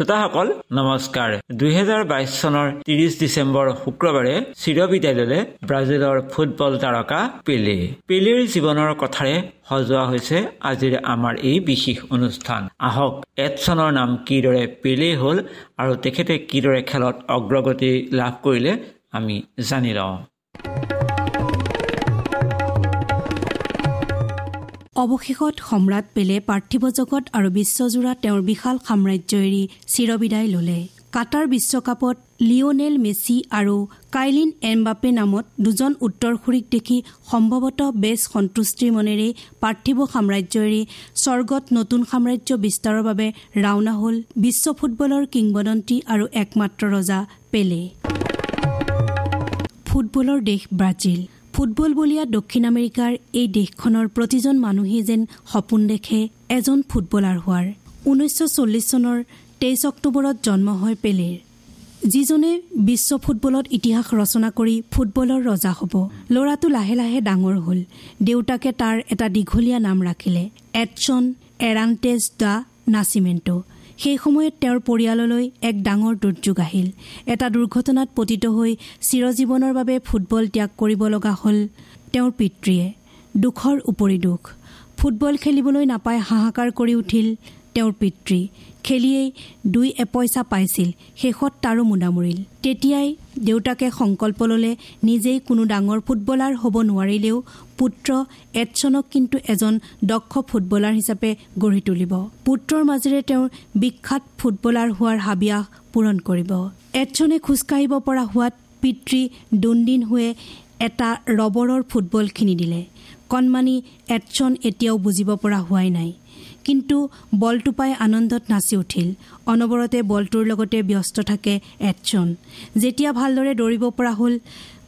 শ্ৰোতাসকল নমস্কাৰ। দুহেজাৰ বাইশ চনৰ ত্ৰিশ ডিচেম্বৰ শুক্ৰবাৰে চিৰবিদ্যালয়লৈ ব্ৰাজিলৰ ফুটবল তাৰকা পেলে। পেলেৰ জীৱনৰ কথাৰে সজোৱা হৈছে আজিৰ আমাৰ এই বিশেষ অনুষ্ঠান। আহক এডছনৰ নাম কিদৰে পেলে হ'ল আৰু তেখেতে কিদৰে খেলত অগ্ৰগতি লাভ কৰিলে আমি জানি লওঁ। অৱশেষত সম্ৰাট পেলে পাৰ্থিৱ জগত আৰু বিশ্বজোৰা তেওঁৰ বিশাল সাম্ৰাজ্য এৰি চিৰবিদায় ললে। কাটাৰ বিশ্বকাপত লিঅনেল মেচি আৰু কাইলিন এমবাপে নামত দুজন উত্তৰসূৰীক দেখি সম্ভৱতঃ বেছ সন্তুষ্টিৰ মনেৰে পাৰ্থিৱ সাম্ৰাজ্য এৰি স্বৰ্গত নতুন সাম্ৰাজ্য বিস্তাৰৰ বাবে ৰাওনা হ'ল বিশ্ব ফুটবলৰ কিংবদন্তী আৰু একমাত্ৰ ৰজা পেলে। ফুটবলৰ দেশ ব্ৰাজিল। ফুটবল বলীয়া দক্ষিণ আমেৰিকাৰ এই দেশখনৰ প্ৰতিজন মানুহেই যেন সপোন দেখে এজন ফুটবলাৰ হোৱাৰ। ঊনৈছশ চল্লিছ চনৰ তেইছ অক্টোবৰত জন্ম হয় পেলেৰ। যিজনে বিশ্ব ফুটবলত ইতিহাস ৰচনা কৰি ফুটবলৰ ৰজা হ'ব। ল'ৰাটো লাহে লাহে ডাঙৰ হ'ল। দেউতাকে তাৰ এটা দীঘলীয়া নাম ৰাখিলে। এডছন এৰাণ্টেজ দ্য নাচিমেণ্টো সেই সময়ত তেওঁৰ পৰিয়াললৈ এক ডাঙৰ দুৰ্যোগ আহিল। এটা দুৰ্ঘটনাত পতিত হৈ চিৰজীৱনৰ বাবে ফুটবল ত্যাগ কৰিব লগা হ'ল তেওঁৰ পিতৃয়ে। দুখৰ উপৰি দুখ। ফুটবল খেলিবলৈ নাপাই হাহাকাৰ কৰি উঠিল তেওঁৰ পিতৃ। খেলিয়েই দুই এপইচা পাইছিল শেষত তাৰো মুদামৰিল। তেতিয়াই দেউতাকে সংকল্প ল'লে নিজেই কোনো ডাঙৰ ফুটবলাৰ হ'ব নোৱাৰিলেও পুত্ৰ এডছনক কিন্তু এজন দক্ষ ফুটবলাৰ হিচাপে গঢ়ি তুলিব। পুত্ৰৰ মাজেৰে তেওঁৰ বিখ্যাত ফুটবলাৰ হোৱাৰ হাবিয়াস পূৰণ কৰিব। এডছনে খোজকাঢ়িব পৰা হোৱাত পিতৃ দুনদিন হৈ এটা ৰবৰৰ ফুটবল কিনি দিলে কণমানি এডছন এতিয়াও বুজিব পৰা হোৱাই নাই। কিন্তু বলটো পাই আনন্দত নাচি উঠিল। অনবৰতে বলটোৰ লগতে ব্যস্ত থাকে এডছন যেতিয়া ভালদৰে দৌৰিব পৰা হ'ল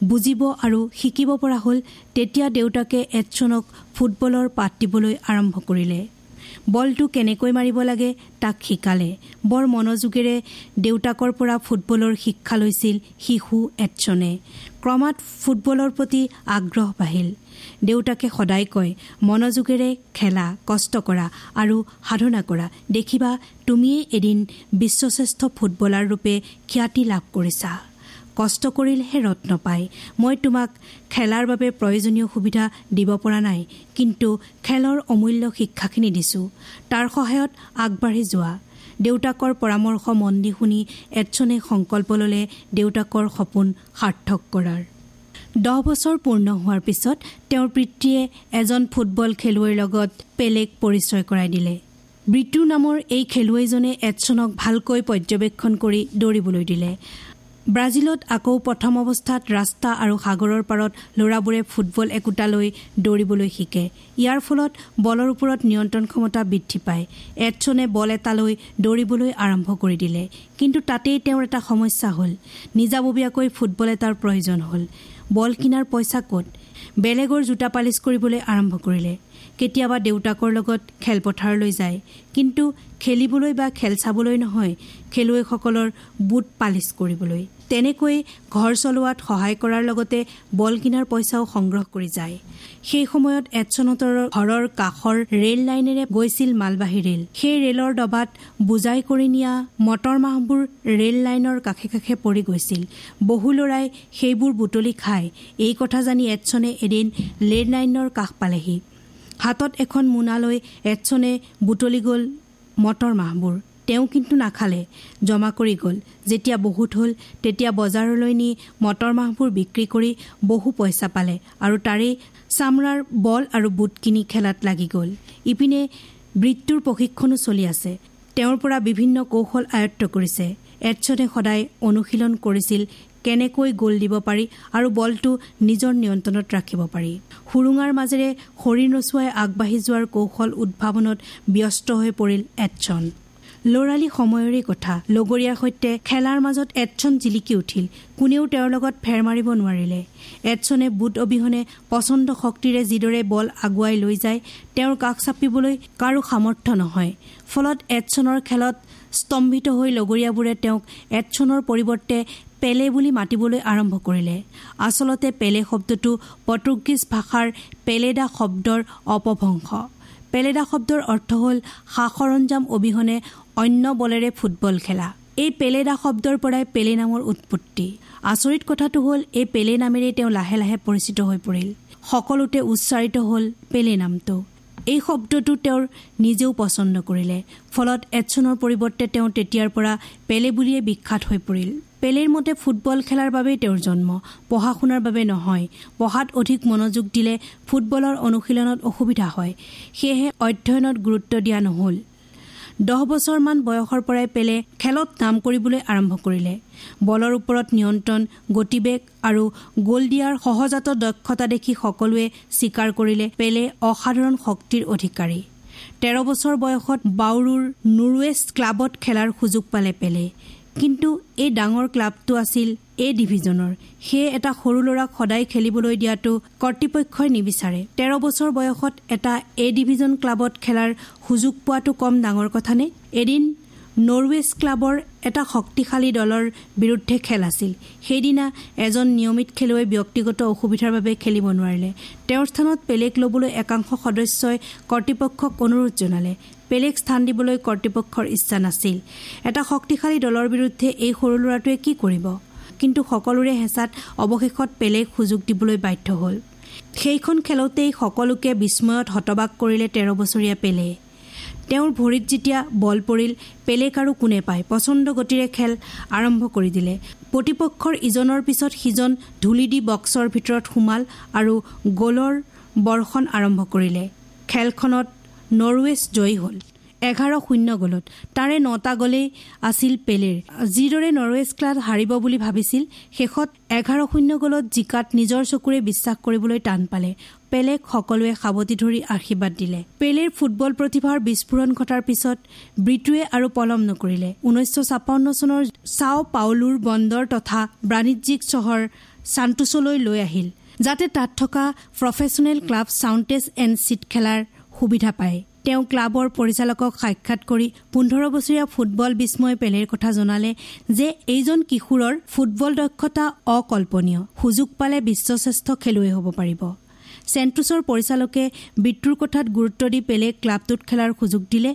বুজিব আৰু শিকিব পৰা হ'ল তেতিয়া দেউতাকে এডছনক ফুটবলৰ পাঠ দিবলৈ আৰম্ভ কৰিলে। বলটো কেনেকৈ মাৰিব লাগে তাক শিকালে। বৰ মনোযোগেৰে দেউতাকৰ পৰা ফুটবলৰ শিক্ষা লৈছিল শিশু এডছনে ক্ৰমাৎ ফুটবলৰ প্ৰতি আগ্ৰহ বাঢ়িল। দেউতাকে সদায় কয় মনোযোগেৰে খেলা কষ্ট কৰা আৰু সাধনা কৰা। দেখিবা তুমিয়েই এদিন বিশ্বশ্ৰেষ্ঠ ফুটবলাৰ ৰূপে খ্যাতি লাভ কৰিছা। কষ্ট কৰিলেহে ৰত্ন পায়। মই তোমাক খেলাৰ বাবে প্ৰয়োজনীয় সুবিধা দিব পৰা নাই কিন্তু খেলৰ অমূল্য শিক্ষাখিনি দিছোঁ। তাৰ সহায়ত আগবাঢ়ি যোৱা। দেউতাকৰ পৰামৰ্শ মন দি শুনি এডছনে সংকল্প ল'লে দেউতাকৰ সপোন সাৰ্থক কৰাৰ। দহ বছৰ পূৰ্ণ হোৱাৰ পিছত তেওঁৰ পিতৃয়ে এজন ফুটবল খেলুৱৈৰ লগত পেলেক পৰিচয় কৰাই দিলে। ব্ৰিটু নামৰ এই খেলুৱৈজনে এডছনক ভালকৈ পৰ্যবেক্ষণ কৰি দৌৰিবলৈ দিলে। ব্ৰাজিলত আকৌ প্ৰথম অৱস্থাত ৰাস্তা আৰু সাগৰৰ পাৰত ল'ৰাবোৰে ফুটবল একোটা লৈ দৌৰিবলৈ শিকে। ইয়াৰ ফলত বলৰ ওপৰত নিয়ন্ত্ৰণ ক্ষমতা বৃদ্ধি পায়। এডছনে বল এটা লৈ দৌৰিবলৈ আৰম্ভ কৰি দিলে। কিন্তু তাতেই তেওঁৰ এটা সমস্যা হ'ল। নিজাববীয়াকৈ ফুটবল এটাৰ প্ৰয়োজন হ'ল। বল কিনাৰ পইচা ক'ত? বেলেগৰ জোতা পালিচ কৰিবলৈ আৰম্ভ কৰিলে। কেতিয়াবা দেউতাকৰ লগত খেলপথাৰলৈ যায়। কিন্তু খেলিবলৈ বা খেল চাবলৈ নহয় খেলুৱৈসকলৰ বুট পালিচ কৰিবলৈ। তেনেকৈ ঘৰ চলোৱাত সহায় কৰাৰ লগতে বল কিনাৰ পইচাও সংগ্ৰহ কৰি যায়। সেই সময়ত এডছনতৰ ঘৰৰ কাষৰ ৰেল লাইনেৰে গৈছিল মালবাহী ৰেল। সেই ৰেলৰ ডবাত বুজাই কৰি নিয়া মটৰ মাহবোৰ ৰেল লাইনৰ কাষে কাষে পৰি গৈছিল। বহু ল'ৰাই সেইবোৰ বুটলি খায় এই কথা জানি এডছনে এদিন ৰেল লাইনৰ কাষ পালেহি। হাতত এখন মোনা লৈ এডছনে বুটলি গ'ল মটৰ মাহবোৰ। তেওঁ কিন্তু নাখালে জমা কৰি গ'ল। যেতিয়া বহুত হ'ল তেতিয়া বজাৰলৈ নি মটৰ মাহবোৰ বিক্ৰী কৰি বহু পইচা পালে আৰু তাৰেই চামৰাৰ বল আৰু বুট কিনি খেলাত লাগি গ'ল। ইপিনে বৃত্তুৰ প্ৰশিক্ষণো চলি আছে। তেওঁৰ পৰা বিভিন্ন কৌশল আয়ত্ব কৰিছে। এডছনে সদায় অনুশীলন কৰিছিল কেনেকৈ গ'ল দিব পাৰি আৰু বলটো নিজৰ নিয়ন্ত্ৰণত ৰাখিব পাৰি। সুৰুঙাৰ মাজেৰে শৰীৰ নচুৱাই আগবাঢ়ি যোৱাৰ কৌশল উদ্ভাৱনত ব্যস্ত হৈ পৰিল এডছন। ল'ৰালি সময়ৰে কথা লগৰীয়াৰ সৈতে খেলাৰ মাজত এডছন জিলিকি উঠিল কোনেও তেওঁৰ লগত ফেৰ মাৰিব নোৱাৰিলে। এডছনে বুট অবিহনে পচন্দ শক্তিৰে যিদৰে বল আগুৱাই লৈ যায় তেওঁৰ কাষ চাপিবলৈ কাৰো সামৰ্থ্য নহয়। ফলত এডছনৰ খেলত স্তম্ভিত হৈ লগৰীয়াবোৰে তেওঁক এডছনৰ পৰিৱৰ্তে পেলে বুলি মাতিবলৈ আৰম্ভ কৰিলে। আচলতে পেলে শব্দটো পৰ্তুগীজ ভাষাৰ পেলেডা শব্দৰ অপভংশ পেলেডা শব্দৰ অৰ্থ হ'ল সা সৰঞ্জাম অবিহনে অন্য বলেৰে ফুটবল খেলা। এই পেলেদা শব্দৰ পৰাই পেলে নামৰ উৎপত্তি। আচৰিত কথাটো হ'ল এই পেলে নামেৰেই তেওঁ লাহে লাহে পৰিচিত হৈ পৰিল। সকলোতে উচ্চাৰিত হ'ল পেলে নামটো। এই শব্দটো তেওঁৰ নিজেও পচন্দ কৰিলে। ফলত এডছনৰ পৰিৱৰ্তে তেওঁ তেতিয়াৰ পৰা পেলে বুলিয়ে বিখ্যাত হৈ পৰিল। পেলেৰ মতে ফুটবল খেলাৰ বাবেই তেওঁৰ জন্ম। পঢ়া শুনাৰ বাবে নহয়। পঢ়াত অধিক মনোযোগ দিলে ফুটবলৰ অনুশীলনত অসুবিধা হয়। সেয়েহে অধ্যয়নত গুৰুত্ব দিয়া নহ'ল। দহ বছৰমান বয়সৰ পৰাই পেলে খেলত নাম কৰিবলৈ আৰম্ভ কৰিলে। বলৰ ওপৰত নিয়ন্ত্ৰণ গতিবেগ আৰু গ'ল দিয়াৰ সহজাত দক্ষতা দেখি সকলোৱে স্বীকাৰ কৰিলে পেলে অসাধাৰণ শক্তিৰ অধিকাৰী। তেৰ বছৰ বয়সত বাউৰুৰ নুৰৱেষ্ট ক্লাবত খেলাৰ সুযোগ পালে পেলে। কিন্তু এই ডাঙৰ ক্লাবটো আছিল এ ডিভিজনৰ। সেয়ে এটা সৰু ল'ৰাক সদায় খেলিবলৈ দিয়াটো কৰ্তৃপক্ষই নিবিচাৰে। তেৰ বছৰ বয়সত এটা এ ডিভিজন ক্লাবত খেলাৰ সুযোগ পোৱাটো কম ডাঙৰ কথানে এদিন নৰৱেজ ক্লাবৰ এটা শক্তিশালী দলৰ বিৰুদ্ধে খেল আছিল। সেইদিনা এজন নিয়মিত খেলুৱৈ ব্যক্তিগত অসুবিধাৰ বাবে খেলিব নোৱাৰিলে। তেওঁৰ স্থানত পেলেক ল'বলৈ একাংশ সদস্যই কৰ্তৃপক্ষক অনুৰোধ জনালে। পেলেক স্থান দিবলৈ কৰ্তৃপক্ষৰ ইচ্ছা নাছিল। এটা শক্তিশালী দলৰ বিৰুদ্ধে এই সৰু ল'ৰাটোৱে কি কৰিব? কিন্তু সকলোৰে হেঁচাত অৱশেষত পেলেক সুযোগ দিবলৈ বাধ্য হ'ল। সেইখন খেলতেই সকলোকে বিস্ময়ত হতবাক কৰিলে তেৰ বছৰীয়া পেলে। তেওঁৰ ভৰিত যেতিয়া বল পৰিল পেলেক আৰু কোনে পায় পচন্দ গতিৰে খেল আৰম্ভ কৰি দিলে। প্ৰতিপক্ষৰ ইজনৰ পিছত সিজন ধূলি দি বক্সৰ ভিতৰত সোমাল আৰু গ'লৰ বৰ্ষণ আৰম্ভ কৰিলে। খেলখনত নৰৱেজ জয়ী হ'ল। এঘাৰ শূন্য গলত। তাৰে নটা গলেই আছিল পেলেৰ। যিদৰে নৰৱেজ ক্লাব হাৰিব বুলি ভাবিছিল শেষত এঘাৰ শূন্য গলত জিকাত নিজৰ চকুৰে বিশ্বাস কৰিবলৈ টান পালে। পেলেক সকলোৱে সাৱটি ধৰি আশীৰ্বাদ দিলে। পেলেৰ ফুটবল প্ৰতিভাৰ বিস্ফোৰণ ঘটাৰ পিছত ব্ৰিটুৱে আৰু পলম নকৰিলে। ঊনৈছশ ছাপন্ন চনৰ চাও পাউলুৰ বন্দৰ তথা বাণিজ্যিক চহৰ চান্টোছলৈ লৈ আহিল যাতে তাত থকা প্ৰফেচনেল ক্লাব চাউণ্টেজ এণ্ড চিট খেলাৰ সুবিধা পায়। তেওঁ ক্লাবৰ পৰিচালকক সাক্ষাৎ কৰি পোন্ধৰ বছৰীয়া ফুটবল বিস্ময় পেলেৰ কথা জনালে যে এইজন কিশোৰৰ ফুটবল দক্ষতা অকল্পনীয়। সুযোগ পালে বিশ্বশ্ৰেষ্ঠ খেলুৱৈ হ'ব পাৰিব। চেণ্টোছৰ পৰিচালকে বিট্টুৰ কথাত গুৰুত্ব দি পেলেক ক্লাবটোত খেলাৰ সুযোগ দিলে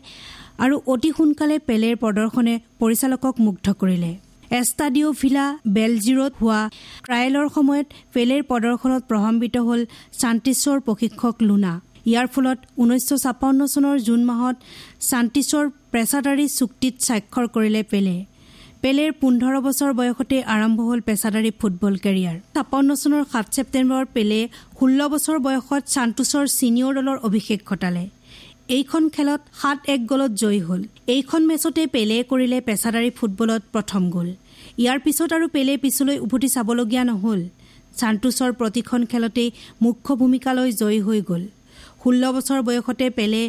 আৰু অতি সোনকালে পেলেৰ প্ৰদৰ্শনে পৰিচালকক মুগ্ধ কৰিলে। এষ্টাডিঅ' ভিলা বেলজিৰত হোৱা ট্ৰায়েলৰ সময়ত পেলেৰ প্ৰদৰ্শনত প্ৰভাৱিত হ'ল চান্তিছৰ প্ৰশিক্ষক লুনা। ইয়াৰ ফলত ঊনৈছশ ছাপন্ন চনৰ জুন মাহত চান্তিছৰ পেছাদাৰী চুক্তিত স্বাক্ষৰ কৰিলে পেলে। পেলেৰ পোন্ধৰ বছৰ বয়সতে আৰম্ভ হ'ল পেছাদাৰী ফুটবল কেৰিয়াৰ। ছাপন্ন চনৰ সাত ছেপ্টেম্বৰত পেলে ষোল্ল বছৰ বয়সত চান্টোছৰ ছিনিয়ৰ দলৰ অভিষেক ঘটালে। এইখন খেলত সাত এক গলত জয়ী হ'ল। এইখন মেচতে পেলে কৰিলে পেছাদাৰী ফুটবলত প্ৰথম গ'ল। ইয়াৰ পিছত আৰু পেলে পিছলৈ উভতি চাবলগীয়া নহ'ল। চান্টোছৰ প্ৰতিখন খেলতেই মুখ্য ভূমিকালৈ জয়ী হৈ গ'ল। ষোল্ল বছৰ বয়সতে পেলে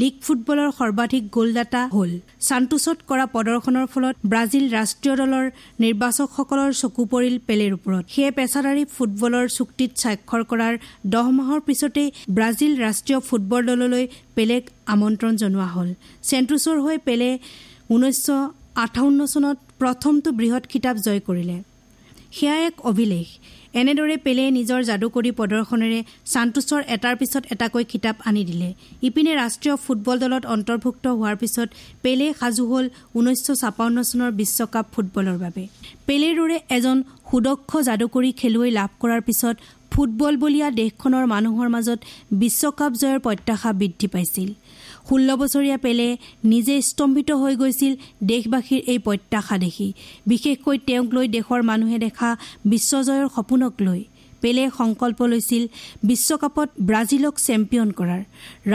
লীগ ফুটবলৰ সৰ্বাধিক গ'লদাতা হ'ল। চান্টোছত কৰা প্ৰদৰ্শনৰ ফলত ব্ৰাজিল ৰাষ্ট্ৰীয় দলৰ নিৰ্বাচকসকলৰ চকু পৰিল পেলেৰ ওপৰত। সেয়ে পেছাদাৰী ফুটবলৰ চুক্তিত স্বাক্ষৰ কৰাৰ দহ মাহৰ পিছতেই ব্ৰাজিল ৰাষ্ট্ৰীয় ফুটবল দললৈ পেলেক আমন্ত্ৰণ জনোৱা হ'ল। চেণ্টোছৰ হৈ পেলে ঊনৈছশ আঠাৱন্ন চনত প্ৰথমটো বৃহৎ খিতাপ জয় কৰিলে। সেয়া এক অভিলেখ। এনেদৰে পেলে নিজৰ যাদুকৰী প্ৰদৰ্শনেৰে চান্টোছৰ এটাৰ পিছত এটাকৈ খিতাপ আনি দিলে। ইপিনে ৰাষ্ট্ৰীয় ফুটবল দলত অন্তৰ্ভুক্ত হোৱাৰ পিছত পেলে সাজু হ'ল ঊনৈছশ ছাপন্ন চনৰ বিশ্বকাপ ফুটবলৰ বাবে। পেলেৰ দৰে এজন সুদক্ষ যাদুকৰী খেলুৱৈ লাভ কৰাৰ পিছত ফুটবল বলীয়া দেশখনৰ মানুহৰ মাজত বিশ্বকাপ জয়ৰ প্ৰত্যাশা বৃদ্ধি পাইছিল। ষোল্ল বছৰীয়া পেলে নিজে স্তম্ভিত হৈ গৈছিল দেশবাসীৰ এই প্ৰত্যাশা দেখি। বিশেষকৈ তেওঁক লৈ দেশৰ মানুহে দেখা বিশ্বজয়ৰ সপোনক লৈ। পেলে সংকল্প লৈছিল বিশ্বকাপত ব্ৰাজিলক চেম্পিয়ন কৰাৰ।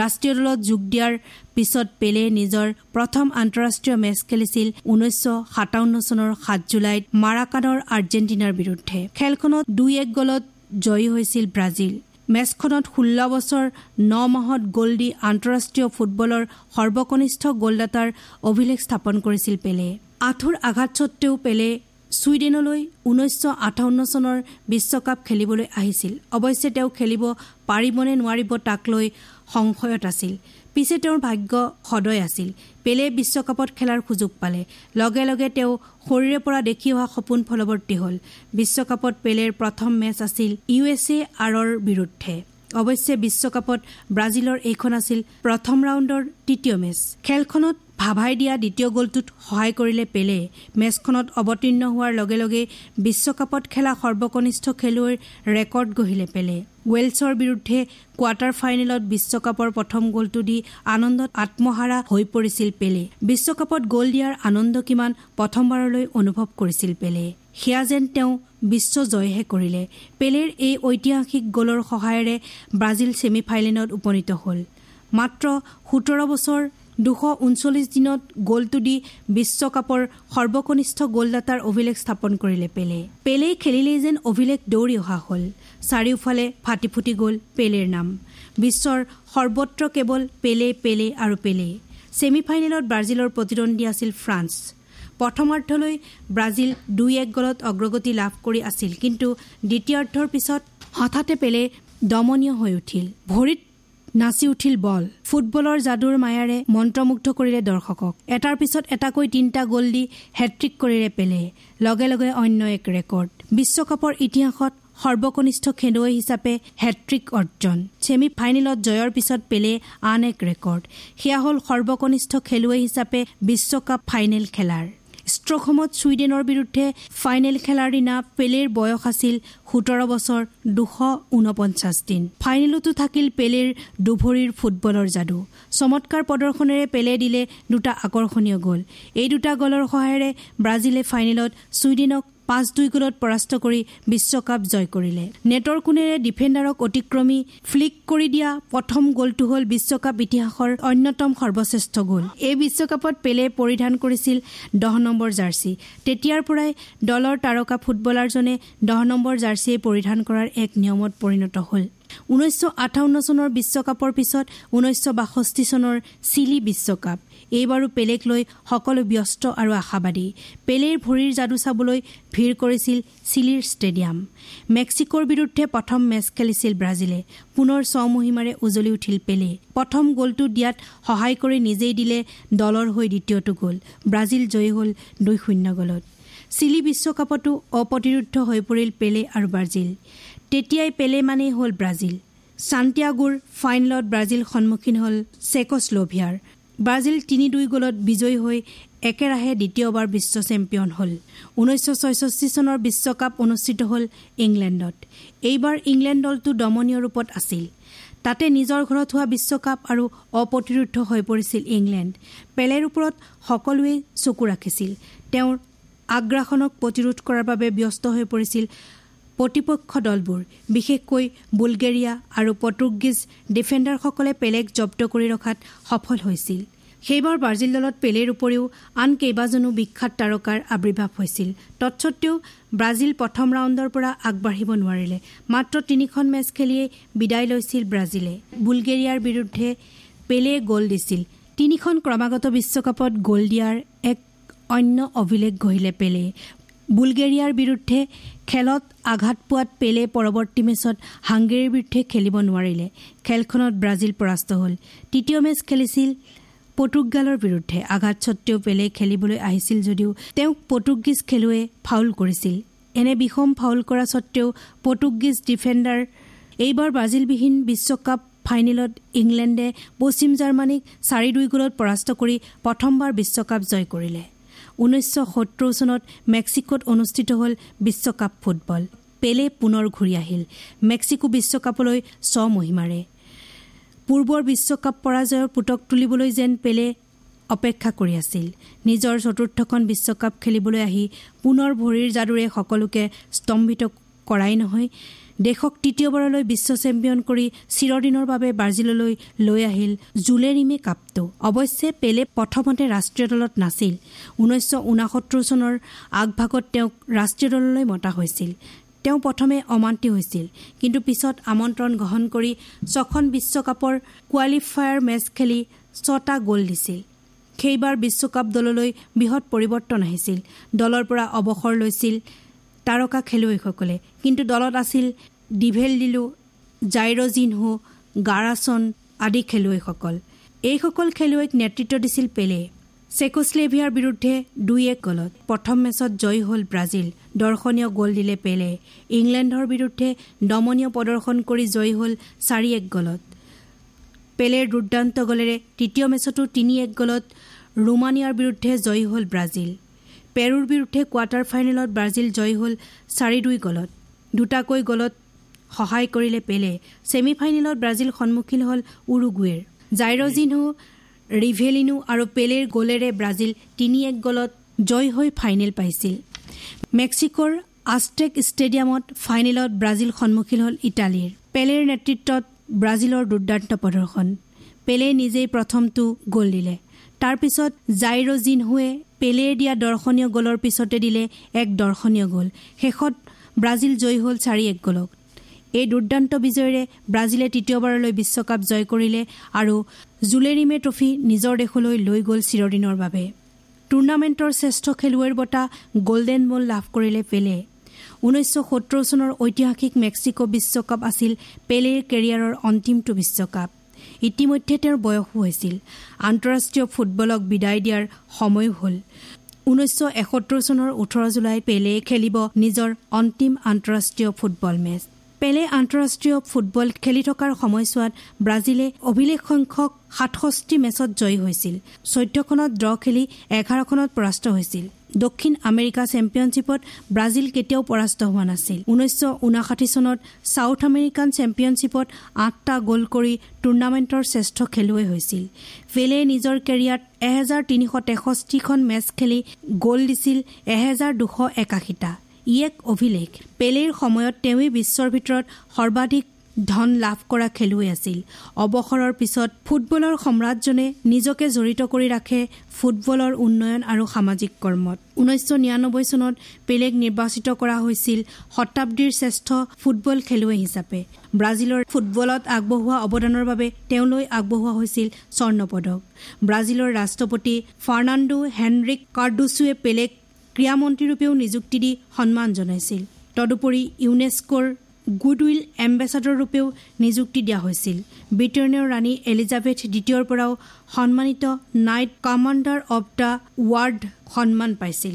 ৰাষ্ট্ৰীয় দলত যোগ দিয়াৰ পিছত পেলে নিজৰ প্ৰথম আন্তঃৰাষ্ট্ৰীয় মেচ খেলিছিল ঊনৈছশ সাতাৱন্ন চনৰ সাত জুলাইত মাৰাকানৰ আৰ্জেণ্টিনাৰ বিৰুদ্ধে। খেলখনত দুই এক গলত জয়ী হৈছিল ব্ৰাজিল। মেচখনত ষোল্ল বছৰ ন মাহত গ'ল দি আন্তঃৰাষ্ট্ৰীয় ফুটবলৰ সৰ্বকনিষ্ঠ গ'লদাতাৰ অভিলেখ স্থাপন কৰিছিল পেলে। আঁঠুৰ আঘাত স্বত্তেও পেলে ছুইডেনলৈ ঊনৈছশ আঠাৱন্ন চনৰ বিশ্বকাপ খেলিবলৈ আহিছিল। অৱশ্যে তেওঁ খেলিব পাৰিবনে নোৱাৰিব তাক লৈ সংশয়ত আছিল। পিছে তেওঁৰ ভাগ্য সদয় আছিল। পেলে বিশ্বকাপত খেলাৰ সুযোগ পালে। লগে লগে তেওঁ শৰীৰে পৰা দেখি অহা সপোন ফলৱৰ্তী হ'ল। বিশ্বকাপত পেলেৰ প্ৰথম মেচ আছিল ইউ এছ এ আৰৰ বিৰুদ্ধে। অৱশ্যে বিশ্বকাপত ব্ৰাজিলৰ এইখন আছিল প্ৰথম ৰাউণ্ডৰ তৃতীয় মেচ। খেলখনত ভাভাই দিয়া দ্বিতীয় গ'লটোত সহায় কৰিলে পেলে। মেচখনত অৱতীৰ্ণ হোৱাৰ লগে লগে বিশ্বকাপত খেলা সৰ্বকনিষ্ঠ খেলুৱৈৰ ৰেকৰ্ড গঢ়িলে পেলে। ৱেলছৰ বিৰুদ্ধে কোৱাৰ্টাৰ ফাইনেলত বিশ্বকাপৰ প্ৰথম গ'লটো দি আনন্দত আত্মহাৰা হৈ পৰিছিল পেলে। বিশ্বকাপত গ'ল দিয়াৰ আনন্দ কিমান প্ৰথমবাৰলৈ অনুভৱ কৰিছিল পেলে। সেয়া যেন তেওঁ বিশ্ব জয়হে কৰিলে। পেলেৰ এই ঐতিহাসিক গ'লৰ সহায়েৰে ব্ৰাজিল ছেমি ফাইনেলত উপনীত হ'ল। মাত্ৰ সোতৰ বছৰ দুশ ঊনচল্লিছ দিনত গ'লটো দি বিশ্বকাপৰ সৰ্বকনিষ্ঠ গ'লদাতাৰ অভিলেখ স্থাপন কৰিলে পেলে। পেলেই খেলিলেই যেন অভিলেখ দৌৰি অহা হ'ল। চাৰিওফালে ফাটি ফুটি গ'ল পেলেৰ নাম। বিশ্বৰ সৰ্বত্ৰ কেৱল পেলে পেলে আৰু পেলে। ছেমি ফাইনেলত ব্ৰাজিলৰ প্ৰতিদ্বন্দ্বী আছিল ফ্ৰান্স। প্ৰথমাৰ্ধলৈ ব্ৰাজিল দুই এক গলত অগ্ৰগতি লাভ কৰি আছিল কিন্তু দ্বিতীয়াৰ্ধৰ পিছত হঠাতে পেলে দমনীয় হৈ উঠিল। ভৰিত নাচি উঠিল বল। ফুটবলৰ যাদুৰ মায়াৰে মন্ত্ৰমুগ্ধ কৰিলে দৰ্শকক। এটাৰ পিছত এটাকৈ তিনিটা গ'ল দি হেট্ৰিক কৰিলে পেলে। লগে লগে অন্য এক ৰেকৰ্ড। বিশ্বকাপৰ ইতিহাসত সৰ্বকনিষ্ঠ খেলুৱৈ হিচাপে হেট্ৰিক অৰ্জন। ছেমি ফাইনেলত জয়ৰ পিছত পেলে আন এক ৰেকৰ্ড। সেয়া হ'ল সৰ্বকনিষ্ঠ খেলুৱৈ হিচাপে বিশ্বকাপ ফাইনেল খেলাৰ। ষ্ট্ৰকহমত ছুইডেনৰ বিৰুদ্ধে ফাইনেল খেলাৰ দিনা পেলেৰ বয়স আছিল সোতৰ বছৰ দুশ ঊনপঞ্চাছ দিন। ফাইনেলতো থাকিল পেলেৰ দুভৰিৰ ফুটবলৰ যাদু। চমৎকাৰ প্ৰদৰ্শনেৰে পেলে দিলে দুটা আকৰ্ষণীয় গ'ল। এই দুটা গ'লৰ সহায়েৰে ব্ৰাজিলে ফাইনেলত ছুইডেনক পাঁচ দুই গলত পৰাস্ত কৰি বিশ্বকাপ জয় কৰিলে। নেটৰ কোণেৰে ডিফেণ্ডাৰক অতিক্ৰমী ফ্লিক কৰি দিয়া প্ৰথম গ'লটো হ'ল বিশ্বকাপ ইতিহাসৰ অন্যতম সৰ্বশ্ৰেষ্ঠ গ'ল। এই বিশ্বকাপত পেলে পৰিধান কৰিছিল দহ নম্বৰ জাৰ্চি। তেতিয়াৰ পৰাই দলৰ তাৰকা ফুটবলাৰজনে দহ নম্বৰ জাৰ্চিয়ে পৰিধান কৰাৰ এক নিয়মত পৰিণত হ'ল। ঊনৈছশ আঠাৱন্ন চনৰ বিশ্বকাপৰ পিছত ঊনৈছশ বাষষ্ঠি চনৰ চিলি বিশ্বকাপ। এইবাৰো পেলেক লৈ সকলো ব্যস্ত আৰু আশাবাদী। পেলেৰ ভৰিৰ যাদু চাবলৈ ভিৰ কৰিছিল চিলিৰ ষ্টেডিয়াম। মেক্সিকোৰ বিৰুদ্ধে প্ৰথম মেচ খেলিছিল ব্ৰাজিলে। পুনৰ স্বমহিমাৰে উজলি উঠিল পেলে। প্ৰথম গ'লটো দিয়াত সহায় কৰি নিজেই দিলে দলৰ হৈ দ্বিতীয়টো গ'ল। ব্ৰাজিল জয়ী হ'ল দুই শূন্য গ'লত। চিলি বিশ্বকাপতো অপ্ৰতিৰোধ হৈ পৰিল পেলে আৰু ব্ৰাজিল। তেতিয়াই পেলে মানেই হ'ল ব্ৰাজিল। চান্তিয়াগোৰ ফাইনেলত ব্ৰাজিল সন্মুখীন হ'ল চেকছলোভিয়াৰ ব্ৰাজিল তিনি দুই গ'লত বিজয়ী হৈ একেৰাহে দ্বিতীয়বাৰ বিশ্ব চেম্পিয়ন হ'ল। ঊনৈছশ ছয়ষষ্ঠি চনৰ বিশ্বকাপ অনুষ্ঠিত হ'ল ইংলেণ্ডত। এইবাৰ ইংলেণ্ড দলটো দমনীয় ৰূপত আছিল। তাতে নিজৰ ঘৰত হোৱা বিশ্বকাপ আৰু অপ্ৰতিৰোধ হৈ পৰিছিল ইংলেণ্ড। পেলেৰ ওপৰত সকলোৱে চকু ৰাখিছিল। তেওঁৰ আগ্ৰাসনক প্ৰতিৰোধ কৰাৰ বাবে ব্যস্ত হৈ পৰিছিল প্ৰতিপক্ষ দলবোৰ বিশেষকৈ বুলগেৰিয়া আৰু পৰ্তুগীজ ডিফেণ্ডাৰসকলে পেলেক জব্দ কৰি ৰখাত সফল হৈছিল। সেইবাৰ ব্ৰাজিল দলত পেলেৰ উপৰিও আন কেইবাজনো বিখ্যাত তাৰকাৰ আৱিৰ্ভাৱ হৈছিল। তৎসত্বেও ব্ৰাজিল প্ৰথম ৰাউণ্ডৰ পৰা আগবাঢ়িব নোৱাৰিলে। মাত্ৰ তিনিখন মেচ খেলিয়েই বিদায় লৈছিল ব্ৰাজিলে। বুলগেৰিয়াৰ বিৰুদ্ধে পেলে গ'ল দিছিল। তিনিখন ক্ৰমাগত বিশ্বকাপত গ'ল দিয়াৰ এক অন্য অভিলেখ গঢ়িলে পেলে। বুলগেৰিয়াৰ বিৰুদ্ধে খেলত আঘাত পোৱাত পেলে পৰৱৰ্তী মেচত হাংগেৰীৰ বিৰুদ্ধে খেলিব নোৱাৰিলে। খেলখনত ব্ৰাজিল পৰাস্ত হ'ল। তৃতীয় মেচ খেলিছিল পৰ্তুগালৰ বিৰুদ্ধে। আঘাত স্বত্তেও পেলে খেলিবলৈ আহিছিল যদিও তেওঁক পৰ্তুগীজ খেলুৱৈয়ে ফাউল কৰিছিল। এনে বিষম ফাউল কৰা স্বত্তেও পৰ্তুগীজ ডিফেণ্ডাৰ এইবাৰ ব্ৰাজিলবিহীন বিশ্বকাপ ফাইনেলত ইংলেণ্ডে পশ্চিম জাৰ্মানীক চাৰি দুই গলত পৰাস্ত কৰি প্ৰথমবাৰ বিশ্বকাপ জয় কৰিলে। ঊনৈছশ সত্তৰ চনত মেক্সিকোত অনুষ্ঠিত হ'ল বিশ্বকাপ ফুটবল। পেলে পুনৰ ঘূৰি আহিল। মেক্সিকো বিশ্বকাপলৈ স্বমহিমাৰে। পূৰ্বৰ বিশ্বকাপ পৰাজয়ৰ পুতক তুলিবলৈ যেন পেলে অপেক্ষা কৰি আছিল। নিজৰ চতুৰ্থখন বিশ্বকাপ খেলিবলৈ আহি পুনৰ ভৰিৰ যাদুৰে সকলোকে স্তম্ভিত কৰাই নহয় দেশক তৃতীয়বাৰলৈ বিশ্ব চেম্পিয়ন কৰি চিৰদিনৰ বাবে ব্ৰাজিললৈ লৈ আহিল জুলেৰিমে কাপটো। অৱশ্যে পেলে প্ৰথমতে ৰাষ্ট্ৰীয় দলত নাছিল। ঊনৈছশ ঊনাসত্তৰ চনৰ আগভাগত তেওঁক ৰাষ্ট্ৰীয় দললৈ মতা হৈছিল। তেওঁ প্ৰথমে অমান্তি হৈছিল কিন্তু পিছত আমন্ত্ৰণ গ্ৰহণ কৰি ছখন বিশ্বকাপৰ কোৱালিফায়াৰ মেচ খেলি ছটা গ'ল দিছিল। সেইবাৰ বিশ্বকাপ দললৈ বৃহৎ পৰিৱৰ্তন আহিছিল। দলৰ পৰা অৱসৰ লৈছিল তাৰকা খেলুৱৈসকলে কিন্তু দলত আছিল ডিভেল ডিলু জাইৰজিনহো গাৰাছন আদি খেলুৱৈসকল। এইসকল খেলুৱৈক নেতৃত্ব দিছিল পেলে। চেকোশ্লেভিয়াৰ বিৰুদ্ধে দুই এক গলত। প্ৰথম মেচত জয়ী হ'ল ব্ৰাজিল। দৰ্শনীয় গ'ল দিলে পেলে। ইংলেণ্ডৰ বিৰুদ্ধে দমনীয় প্ৰদৰ্শন কৰি জয়ী হ'ল চাৰি এক গলত। পেলেৰ দুৰ্দান্ত গলেৰে তৃতীয় মেচতো তিনি এক গলত ৰোমানিয়াৰ বিৰুদ্ধে জয়ী হ'ল ব্ৰাজিল। পেৰুৰ বিৰুদ্ধে কোৱাৰ্টাৰ ফাইনেলত ব্ৰাজিল জয়ী হ'ল চাৰি দুই গলত। দুটাকৈ গলত সহায় কৰিলে পেলে। ছেমি ফাইনেলত ব্ৰাজিল সন্মুখীন হ'ল উৰুগুৱেৰ। জাইৰজিনহো ৰিভেলিনো আৰু পেলেৰ গলেৰে ব্ৰাজিল তিনি এক গলত জয় হৈ ফাইনেল পাইছিল। মেক্সিকোৰ আষ্টেক ষ্টেডিয়ামত ফাইনেলত ব্ৰাজিল সন্মুখীন হ'ল ইটালীৰ। পেলেৰ নেতৃত্বত ব্ৰাজিলৰ দুৰ্দান্ত প্ৰদৰ্শন। পেলে নিজেই প্ৰথমটো গ'ল দিলে। তাৰ পিছত জাইৰ জিনহুৱে পেলেৰ দিয়া দৰ্শনীয় গ'লৰ পিছতে দিলে এক দৰ্শনীয় গ'ল। শেষত ব্ৰাজিল জয়ী হ'ল চাৰি এক গ'লক। এই দুৰ্দান্ত বিজয়েৰে ব্ৰাজিলে তৃতীয়বাৰলৈ বিশ্বকাপ জয় কৰিলে আৰু জুলেৰিমে ট্ৰফি নিজৰ দেশলৈ লৈ গ'ল চিৰদিনৰ বাবে। টুৰ্ণামেণ্টৰ শ্ৰেষ্ঠ খেলুৱৈৰ বঁটা গল্ডেন বল লাভ কৰিলে পেলে। ঊনৈছশ সত্তৰ চনৰ ঐতিহাসিক মেক্সিকো বিশ্বকাপ আছিল পেলেৰ কেৰিয়াৰৰ অন্তিমটো বিশ্বকাপ। ইতিমধ্যে তেওঁৰ বয়সো হৈছিল। আন্তঃৰাষ্ট্ৰীয় ফুটবলক বিদায় দিয়াৰ সময়ো হ'ল। ঊনৈছশ এসত্তৰ চনৰ ওঠৰ জুলাইত পেলে খেলিব নিজৰ অন্তিম আন্তঃৰাষ্ট্ৰীয় ফুটবল মেচ। পেলে আন্তঃৰাষ্ট্ৰীয় ফুটবল খেলি থকাৰ সময়ছোৱাত ব্ৰাজিলে অভিলেখ সংখ্যক সাতষষ্ঠি মেচত জয়ী হৈছিল। চৈধ্যখনত ড্ৰ খেলি এঘাৰখনত পৰাস্ত হৈছিল। দক্ষিণ আমেৰিকা চেম্পিয়নশ্বিপত ব্ৰাজিল কেতিয়াও পৰাস্ত হোৱা নাছিল। ঊনৈছশ ঊনাষাঠি চনত ছাউথ আমেৰিকান চেম্পিয়নশ্বিপত আঠটা গ'ল কৰি টুৰ্ণামেণ্টৰ শ্ৰেষ্ঠ খেলুৱৈ হৈছিল। ফেলে নিজৰ কেৰিয়াৰত এহেজাৰ তিনিশ তেষষ্ঠিখন মেচ খেলি গ'ল দিছিল এহেজাৰ দুশ একাশীটা। ই এক অভিলেখ। পেলেৰ সময়ত তেওঁৱেই বিশ্বৰ ভিতৰত সৰ্বাধিক ধন লাভ কৰা খেলুৱৈ আছিল। অৱসৰৰ পিছত ফুটবলৰ সম্ৰাটজনে নিজকে জড়িত কৰি ৰাখে ফুটবলৰ উন্নয়ন আৰু সামাজিক কৰ্মত। ঊনৈছশ নিৰানব্বৈ চনত পেলেক নিৰ্বাচিত কৰা হৈছিল শতাব্দীৰ শ্ৰেষ্ঠ ফুটবল খেলুৱৈ হিচাপে। ব্ৰাজিলৰ ফুটবলত আগবঢ়োৱা অৱদানৰ বাবে তেওঁলৈ আগবঢ়োৱা হৈছিল স্বৰ্ণ পদক ব্ৰাজিলৰ ৰাষ্ট্ৰপতি ফাৰ্ণাণ্ডো হেনৰিক কাৰ্ডোচুৱে পেলেক ক্ৰীড়ামন্ত্ৰীৰূপেও নিযুক্তি দি সন্মান জনাইছিল। তদুপৰি ইউনেস্কোৰ গুডউইল এম্বেচাডৰৰূপেও নিযুক্তি দিয়া হৈছিল। ব্ৰিটেইনৰ ৰাণী এলিজাবেথ দ্বিতীয়ৰ পৰাও সন্মানিত knight commander of the world সন্মান পাইছিল।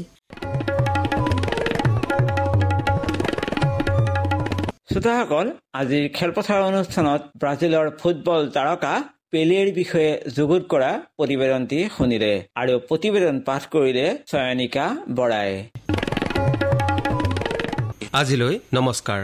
শ্ৰোতাসকল আজিৰ খেলপথাৰ অনুষ্ঠানত ব্ৰাজিলৰ ফুটবল তাৰকা পেলেৰ বিষয়ে যুগুত কৰা প্ৰতিবেদনটি শুনিলে আৰু প্ৰতিবেদন পাঠ কৰিলে চয়নিকা বৰাই। আজিলৈ নমস্কাৰ।